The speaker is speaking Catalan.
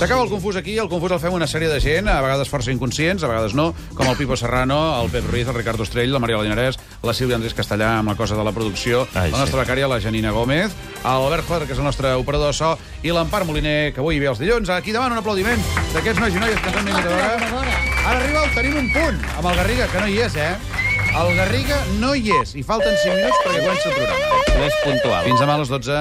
S'acaba el confús aquí, el confús el fem una sèrie de gent, a vegades força inconscients, a vegades no, com el Pipo Serrano, el Pep Ruiz, el Ricardo Estrell, la Maria Linarès, la Sílvia Andrés Castellà amb la cosa de la producció, Ai, la nostra sí. becària, la Janina Gómez, l'Albert Joder, que és el nostre operador de so, i l'Empar Moliner, que avui ve els dilluns. Aquí davant un aplaudiment d'aquests nois i noies que ens han vingut a veure. Ara arriba el Tenim un punt, amb el Garriga, que no hi és, eh? El Garriga no hi és, i falten 5 minuts perquè comença el programa. No és puntual. Fins demà a les 12.